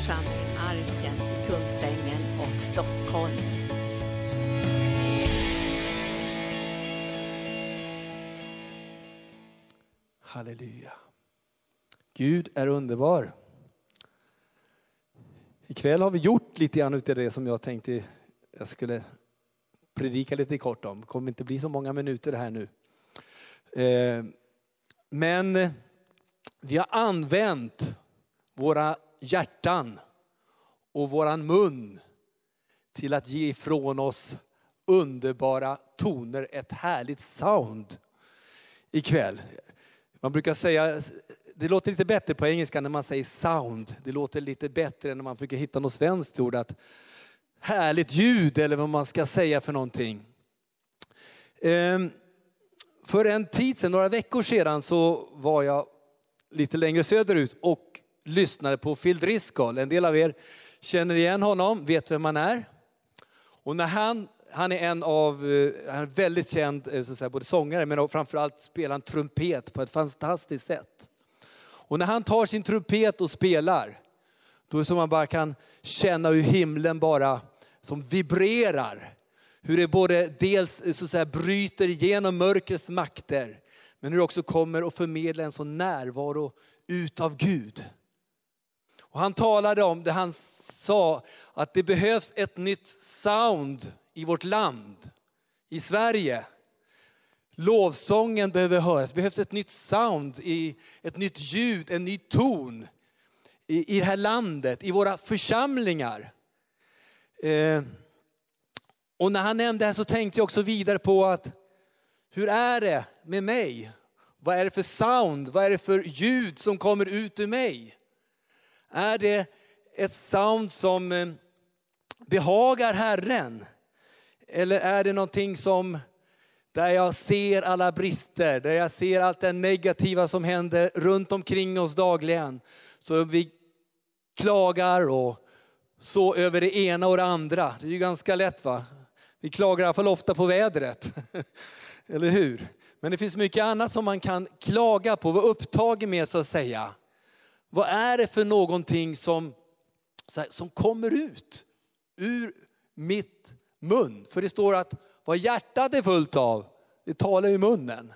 församling Arken i Kungsängen och Stockholm. Halleluja. Gud är underbar. Ikväll har vi gjort lite grann utav det som jag tänkte jag skulle predika lite kort om. Det kommer inte bli så många minuter här nu. Eh, men vi har använt våra hjärtan och våran mun till att ge ifrån oss underbara toner, ett härligt sound ikväll. Man brukar säga, det låter lite bättre på engelska när man säger sound. Det låter lite bättre när man försöker hitta något svenskt ord. Att härligt ljud eller vad man ska säga för någonting. Ehm, för en tid sedan, några veckor sedan, så var jag lite längre söderut och lyssnade på Phil Driscoll. En del av er känner igen honom, vet vem han är. Och när han, han är en av, eh, han är väldigt känd eh, så att säga, både sångare men framförallt spelar han trumpet på ett fantastiskt sätt. Och när han tar sin trumpet och spelar, då är det som man bara kan känna hur himlen bara som vibrerar. Hur det både dels eh, så att säga, bryter igenom mörkrets makter, men hur det också kommer att förmedla en sån närvaro utav Gud. Och han talade om det, han sa att det behövs ett nytt sound i vårt land, i Sverige. Lovsången behöver höras, det behövs ett nytt sound, ett nytt ljud, en ny ton i, i det här landet, i våra församlingar. Eh, och när han nämnde det här så tänkte jag också vidare på att hur är det med mig? Vad är det för sound? Vad är det för ljud som kommer ut ur mig? Är det ett sound som eh, behagar Herren? Eller är det någonting som där jag ser alla brister, där jag ser allt det negativa som händer runt omkring oss dagligen. Så vi klagar och så över det ena och det andra. Det är ju ganska lätt va? Vi klagar i alla fall ofta på vädret. Eller hur? Men det finns mycket annat som man kan klaga på, vara upptagen med så att säga. Vad är det för någonting som, som kommer ut ur mitt mun? För det står att vad hjärtat är fullt av, det talar i munnen.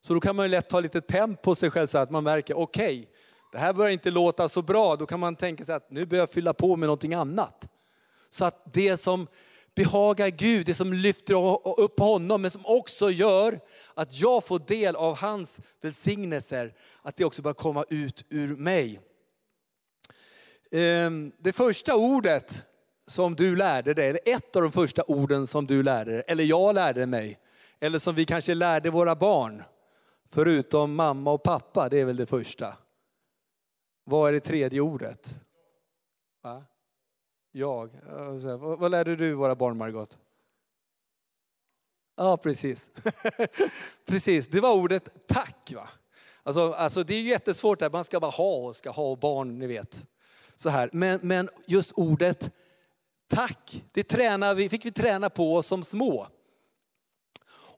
Så då kan man lätt ta lite temp på sig själv så att man märker, okej, okay, det här börjar inte låta så bra. Då kan man tänka sig att nu börjar jag fylla på med någonting annat. Så att det som behagar Gud, det som lyfter upp honom, men som också gör att jag får del av hans välsignelser, att det också börjar komma ut ur mig. Ehm, det första ordet som du lärde dig, eller ett av de första orden som du lärde dig, eller jag lärde mig, eller som vi kanske lärde våra barn, förutom mamma och pappa, det är väl det första. Vad är det tredje ordet? Va? Jag. Vad lärde du våra barn Margot? Ja, precis. precis, det var ordet tack. Va? Alltså, alltså det är jättesvårt, där. man ska bara ha och ska ha och barn, ni vet. Så här. Men, men just ordet tack, det tränar vi, fick vi träna på oss som små.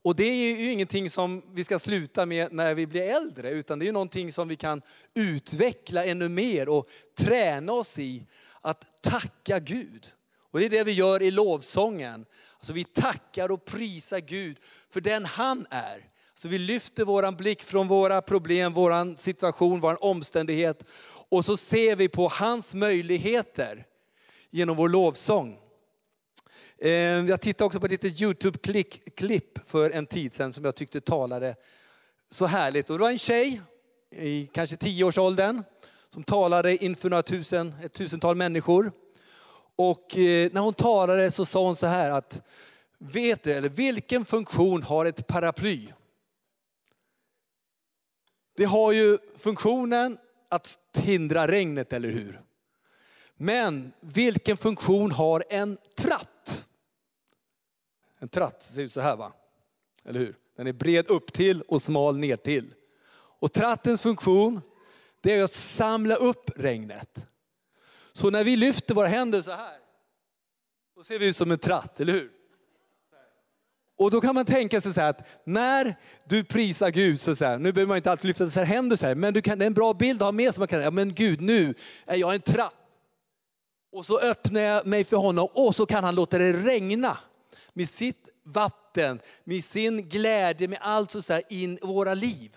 Och det är ju ingenting som vi ska sluta med när vi blir äldre, utan det är någonting som vi kan utveckla ännu mer och träna oss i att tacka Gud. Och det är det vi gör i lovsången. Alltså vi tackar och prisar Gud för den han är. Så vi lyfter våran blick från våra problem, våran situation, vår omständighet och så ser vi på hans möjligheter genom vår lovsång. Ehm, jag tittade också på ett litet Youtube-klipp för en tid sedan som jag tyckte talade så härligt. Och det var en tjej i kanske tioårsåldern som talade inför några tusen, ett tusental människor. Och eh, när hon talade så sa hon så här att, vet du, eller vilken funktion har ett paraply? Det har ju funktionen att hindra regnet, eller hur? Men vilken funktion har en tratt? En tratt ser ut så här va? Eller hur? Den är bred upp till och smal ner till. Och trattens funktion det är att samla upp regnet. Så när vi lyfter våra händer så här, då ser vi ut som en tratt, eller hur? Och då kan man tänka sig så här att när du prisar Gud, så, så här, nu behöver man inte alltid lyfta sina händer så här, men du kan, det är en bra bild att ha med sig. Man kan, ja men Gud nu är jag en tratt. Och så öppnar jag mig för honom och så kan han låta det regna med sitt vatten, med sin glädje, med allt så här in i våra liv.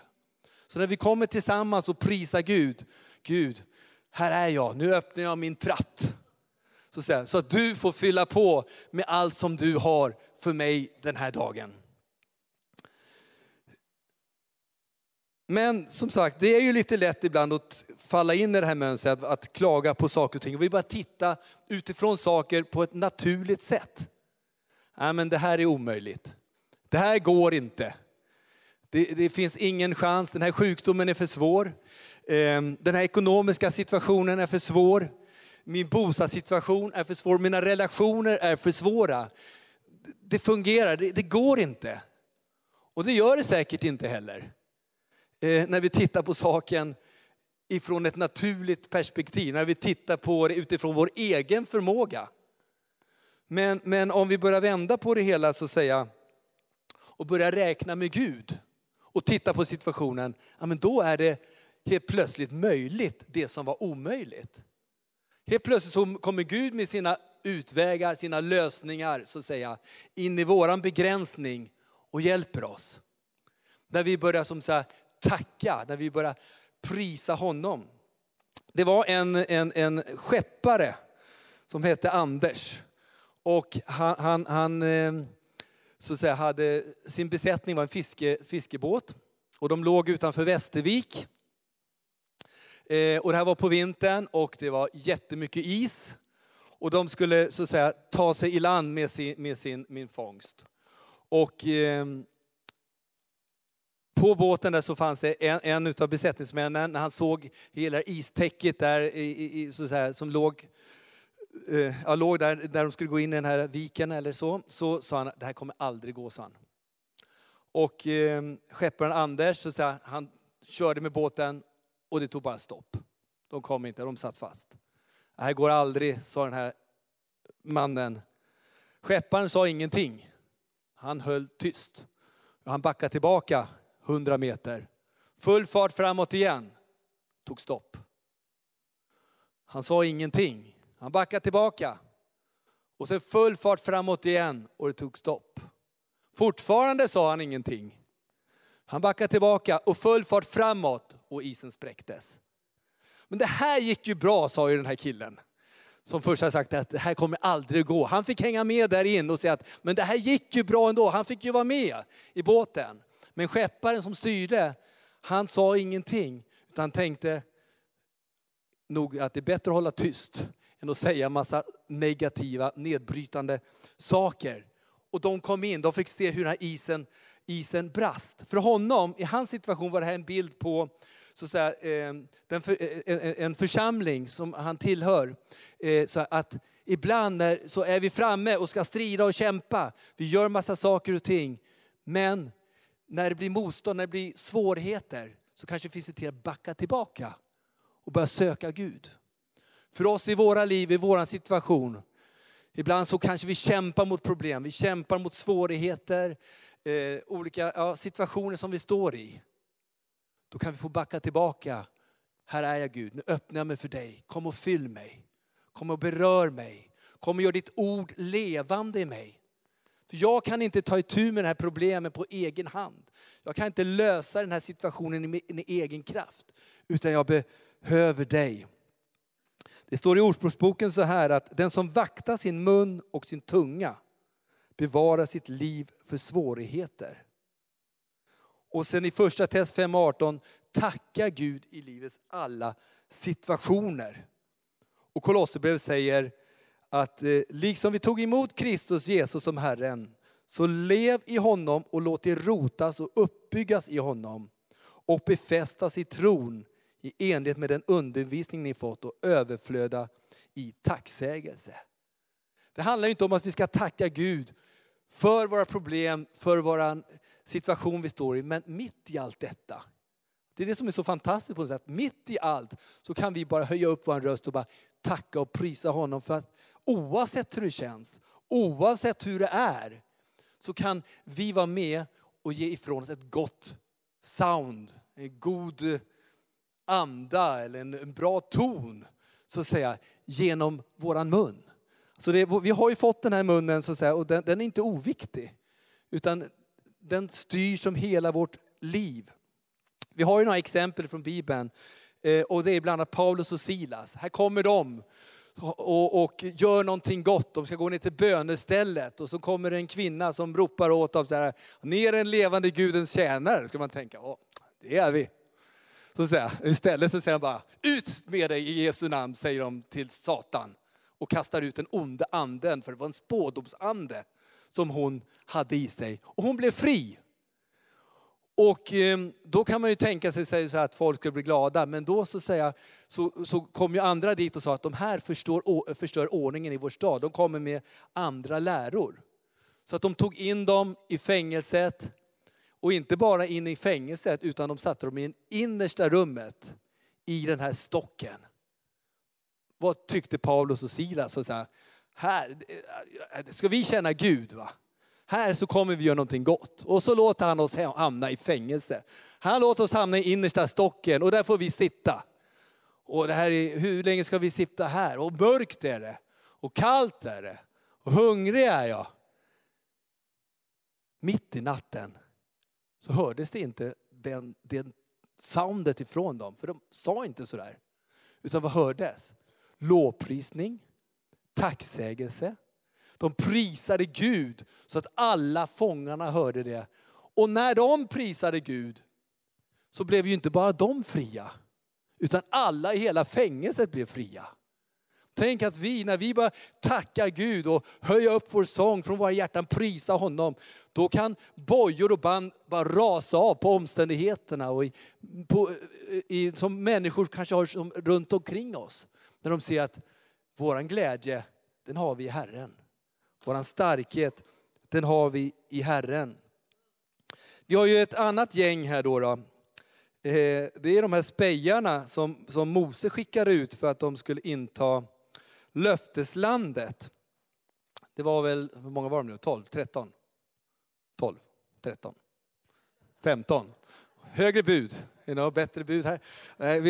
Så när vi kommer tillsammans och prisar Gud, Gud, här är jag, nu öppnar jag min tratt. Så, så att du får fylla på med allt som du har för mig den här dagen. Men som sagt, det är ju lite lätt ibland att falla in i det här mönstret, att, att klaga på saker och ting. Vi bara titta utifrån saker på ett naturligt sätt. Nej, men det här är omöjligt. Det här går inte. Det, det, finns ingen chans, den här sjukdomen är för svår. Ehm, den här ekonomiska situationen är för svår. Min bostadssituation är för svår, mina relationer är för svåra. Det fungerar, det, det går inte. Och det gör det säkert inte heller. Ehm, när vi tittar på saken ifrån ett naturligt perspektiv, när vi tittar på det utifrån vår egen förmåga. Men, men om vi börjar vända på det hela så att säga, och börjar räkna med Gud och tittar på situationen, ja, men då är det helt plötsligt möjligt det som var omöjligt. Helt plötsligt så kommer Gud med sina utvägar, sina lösningar så att säga, in i våran begränsning och hjälper oss. När vi börjar som så här, tacka, när vi börjar prisa honom. Det var en, en, en skeppare som hette Anders. Och han, han, han eh, så att säga, hade, sin besättning var en fiske, fiskebåt. Och de låg utanför Västervik. Eh, och det här var på vintern och det var jättemycket is. Och de skulle så att säga, ta sig i land med sin, med sin min fångst. Och eh, på båten där så fanns det en, en av besättningsmännen, när han såg hela istäcket där i, i, så säga, som låg, Eh, jag låg där, där de skulle gå in i den här viken eller så, så sa han det här kommer aldrig gå, sa han. Och eh, skepparen Anders, så säga, han körde med båten och det tog bara stopp. De kom inte, de satt fast. Det här går aldrig, sa den här mannen. Skepparen sa ingenting. Han höll tyst. Han backade tillbaka 100 meter. Full fart framåt igen. Tog stopp. Han sa ingenting. Han backade tillbaka. Och sen full fart framåt igen och det tog stopp. Fortfarande sa han ingenting. Han backade tillbaka och full fart framåt och isen spräcktes. Men det här gick ju bra, sa ju den här killen. Som först hade sagt att det här kommer aldrig gå. Han fick hänga med där in och säga att men det här gick ju bra ändå. Han fick ju vara med i båten. Men skepparen som styrde, han sa ingenting. Utan tänkte nog att det är bättre att hålla tyst än att säga massa negativa, nedbrytande saker. Och de kom in, de fick se hur den här isen, isen brast. För honom, i hans situation var det här en bild på så att säga, eh, eh, eh, en församling som han tillhör. Så att ibland när, så är vi framme och ska strida och kämpa. Vi gör massa saker och ting. Men när det blir motstånd, när det blir svårigheter, så kanske det finns det till att backa tillbaka och börja söka Gud. För oss i våra liv, i vår situation, ibland så kanske vi kämpar mot problem, vi kämpar mot svårigheter, eh, olika ja, situationer som vi står i. Då kan vi få backa tillbaka. Här är jag Gud, nu öppnar jag mig för dig. Kom och fyll mig. Kom och berör mig. Kom och gör ditt ord levande i mig. För jag kan inte ta itu med det här problemet på egen hand. Jag kan inte lösa den här situationen med egen kraft. Utan jag behöver dig. Det står i Ordspråksboken så här att den som vaktar sin mun och sin tunga bevarar sitt liv för svårigheter. Och sen i första test 5.18, tacka Gud i livets alla situationer. Och Kolosserbrevet säger, att eh, liksom vi tog emot Kristus Jesus som Herren, så lev i honom och låt er rotas och uppbyggas i honom och befästas i tron i enlighet med den undervisning ni fått och överflöda i tacksägelse. Det handlar inte om att vi ska tacka Gud för våra problem, för vår situation vi står i, men mitt i allt detta. Det är det som är så fantastiskt på något sätt. Mitt i allt så kan vi bara höja upp vår röst och bara tacka och prisa honom för att oavsett hur det känns, oavsett hur det är, så kan vi vara med och ge ifrån oss ett gott sound, en god anda eller en, bra ton så att säga, genom våran mun. Så det, vi har ju fått den här munnen så att säga, och den, den är inte oviktig. Utan den styr som hela vårt liv. Vi har ju några exempel från Bibeln. Eh, och det är bland annat Paulus och Silas. Här kommer de och, och gör någonting gott. De ska gå ner till bönestället och så kommer en kvinna som ropar åt dem så här, ni är en levande Gudens tjänare. Ska man tänka, Åh, det är vi. Så säga, istället så säger han bara, ut med dig i Jesu namn, säger de till Satan. Och kastar ut den onde anden, för det var en spådomsande som hon hade i sig. Och hon blev fri. Och eh, då kan man ju tänka sig så att folk skulle bli glada, men då så, säga, så, så kom ju andra dit och sa att de här förstår, förstör ordningen i vår stad. De kommer med andra läror. Så att de tog in dem i fängelset, och inte bara in i fängelset, utan de satte dem i det innersta rummet i den här stocken. Vad tyckte Paulus och Silas? Och så här, här ska vi känna Gud va? Här så kommer vi göra någonting gott. Och så låter han oss hamna i fängelse. Han låter oss hamna i innersta stocken och där får vi sitta. Och det här är, hur länge ska vi sitta här? Och mörkt är det. Och kallt är det. Och hungrig är jag. Mitt i natten så hördes det inte den, den soundet ifrån dem. För de sa inte sådär. Utan vad hördes? Lovprisning, tacksägelse, de prisade Gud så att alla fångarna hörde det. Och när de prisade Gud så blev ju inte bara de fria, utan alla i hela fängelset blev fria. Tänk att vi, när vi bara tackar Gud och höja upp vår sång från våra hjärtan, prisa honom, då kan bojor och band bara rasa av på omständigheterna och i, på, i, som människor kanske har som, runt omkring oss. När de ser att våran glädje, den har vi i Herren. Våran starkhet, den har vi i Herren. Vi har ju ett annat gäng här då. då. Eh, det är de här spejarna som, som Mose skickar ut för att de skulle inta löfteslandet. Det var väl, hur många var de nu? 12, 13? 12, 13, 15. Högre bud, you know, bättre bud här?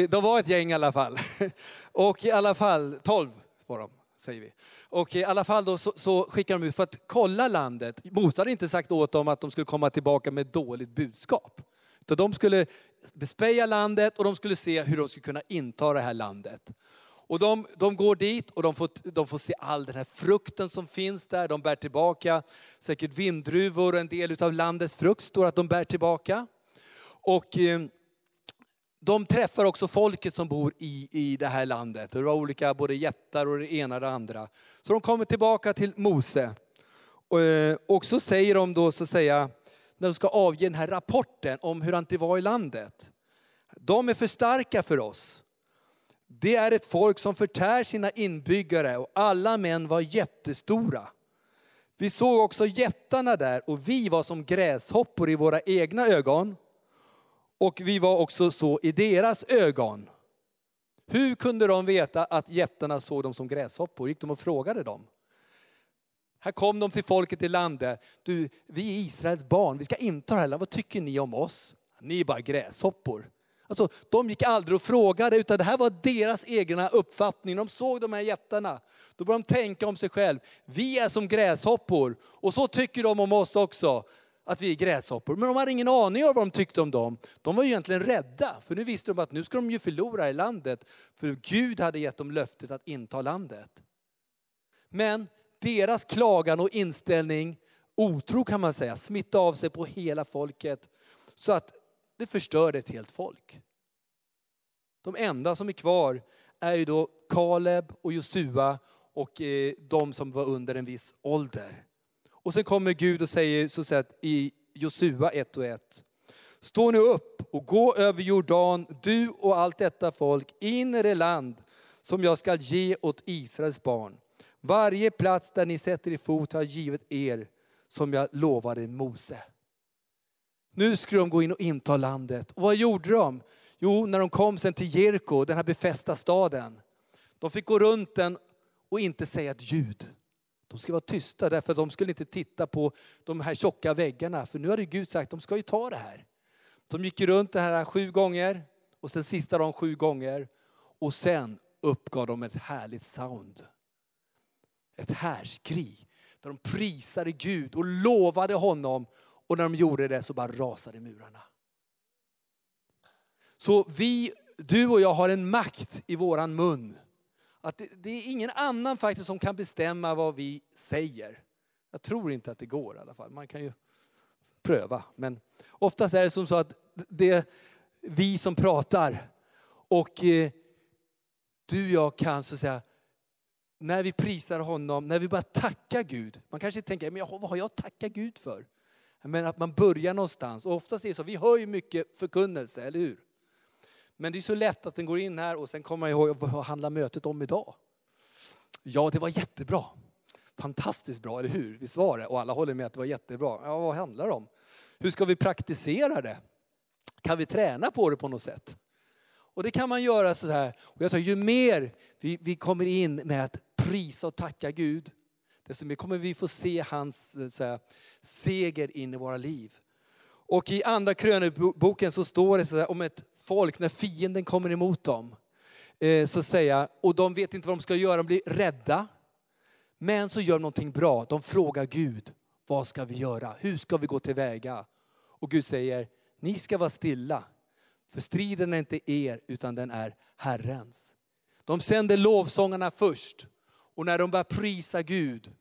De var ett gäng i alla fall. Och i alla fall, 12 var de säger vi. Och i alla fall då så, så skickar de ut för att kolla landet. Mose hade inte sagt åt dem att de skulle komma tillbaka med dåligt budskap. Utan de skulle bespeja landet och de skulle se hur de skulle kunna inta det här landet. Och de, de går dit och de får, de får se all den här frukten som finns där. De bär tillbaka säkert vindruvor och en del av landets frukt står att de bär tillbaka. Och eh, de träffar också folket som bor i, i det här landet. Det var olika både jättar och det ena och det andra. Så de kommer tillbaka till Mose. Och, eh, och så säger de då, så att säga, när de ska avge den här rapporten om hur det var i landet. De är för starka för oss. Det är ett folk som förtär sina inbyggare och alla män var jättestora. Vi såg också jättarna där och vi var som gräshoppor i våra egna ögon och vi var också så i deras ögon. Hur kunde de veta att jättarna såg dem som gräshoppor? Gick de och frågade dem? Här kom de till folket i landet. Du, vi är Israels barn, vi ska inta det här Vad tycker ni om oss? Ni är bara gräshoppor. Alltså, de gick aldrig och frågade, utan det här var deras egna uppfattning. De såg de här jättarna. Då började de tänka om sig själva. Vi är som gräshoppor. Och så tycker de om oss också att vi är gräshoppor. Men de hade ingen aning om vad de tyckte om dem. De var ju egentligen rädda, för nu visste de att nu ska de ju förlora i landet. För Gud hade gett dem löftet att inta landet. Men deras klagan och inställning, otro kan man säga, smittade av sig på hela folket. Så att det förstörde ett helt folk. De enda som är kvar är ju då Kaleb och Josua och eh, de som var under en viss ålder. Och sen kommer Gud och säger så sett i Josua 1 och 1. Stå nu upp och gå över Jordan, du och allt detta folk, in i det land som jag skall ge åt Israels barn. Varje plats där ni sätter er fot har jag givit er, som jag lovade Mose. Nu skulle de gå in och inta landet. Och vad gjorde de? Jo, när de kom sen till Jeriko, den här befästa staden. De fick gå runt den och inte säga ett ljud. De skulle vara tysta därför att de skulle inte titta på de här tjocka väggarna. För nu hade Gud sagt de ska ju ta det här. De gick runt det här sju gånger och sen sista de sju gånger. Och sen uppgav de ett härligt sound. Ett härskri. Där de prisade Gud och lovade honom. Och när de gjorde det så bara rasade murarna. Så vi, du och jag har en makt i våran mun. Att det, det, är ingen annan faktiskt som kan bestämma vad vi säger. Jag tror inte att det går i alla fall. Man kan ju pröva. Men oftast är det som så att det är vi som pratar. Och eh, du och jag kan så att säga, när vi prisar honom, när vi bara tackar Gud. Man kanske tänker, men vad har jag att tacka Gud för? Men att man börjar någonstans. Och oftast är det så, vi hör ju mycket förkunnelse, eller hur? Men det är så lätt att den går in här och sen kommer man ihåg, vad handlar mötet om idag? Ja, det var jättebra. Fantastiskt bra, eller hur? Visst var det? Och alla håller med att det var jättebra. Ja, vad handlar det om? Hur ska vi praktisera det? Kan vi träna på det på något sätt? Och det kan man göra så här. Och jag tror, ju mer vi, vi kommer in med att prisa och tacka Gud, desto mer kommer vi få se hans eh, så här, seger in i våra liv. Och i andra kröneboken så står det så här, om ett folk när fienden kommer emot dem. Eh, så säga, och de vet inte vad de ska göra, de blir rädda. Men så gör de någonting bra. De frågar Gud, vad ska vi göra? Hur ska vi gå tillväga? Och Gud säger, ni ska vara stilla. För striden är inte er, utan den är Herrens. De sänder lovsångarna först. Och när de börjar prisa Gud,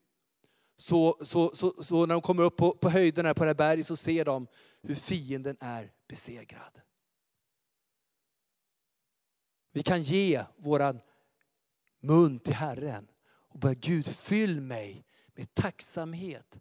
så, så, så, så när de kommer upp på, på höjderna på det här berget så ser de hur fienden är besegrad. Vi kan ge våran mun till Herren och börja Gud fyll mig med tacksamhet.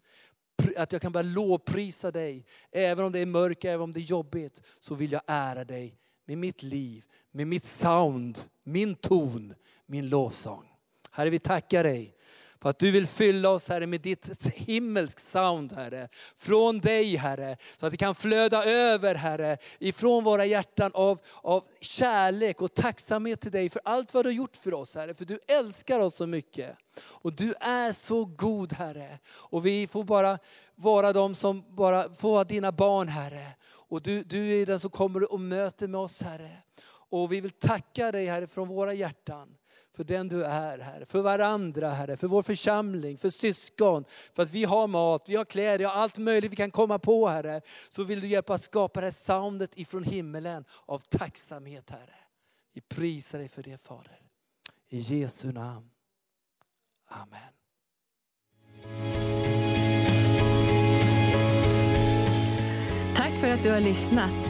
Att jag kan börja lovprisa dig. Även om det är mörkt, även om det är jobbigt, så vill jag ära dig med mitt liv, med mitt sound, min ton, min lovsång. Herre vi tackar dig för att du vill fylla oss Herre med ditt himmelsk sound Herre. Från dig Herre. Så att det kan flöda över Herre. Ifrån våra hjärtan av, av kärlek och tacksamhet till dig för allt vad du har gjort för oss Herre. För du älskar oss så mycket. Och du är så god Herre. Och vi får bara vara de som bara får vara dina barn Herre. Och du, du är den som kommer och möter med oss Herre. Och vi vill tacka dig Herre från våra hjärtan för den du är Herre, för varandra Herre, för vår församling, för syskon, för att vi har mat, vi har kläder, vi har allt möjligt vi kan komma på Herre. Så vill du hjälpa att skapa det här soundet ifrån himmelen av tacksamhet Herre. Vi prisar dig för det Fader. I Jesu namn. Amen. Tack för att du har lyssnat.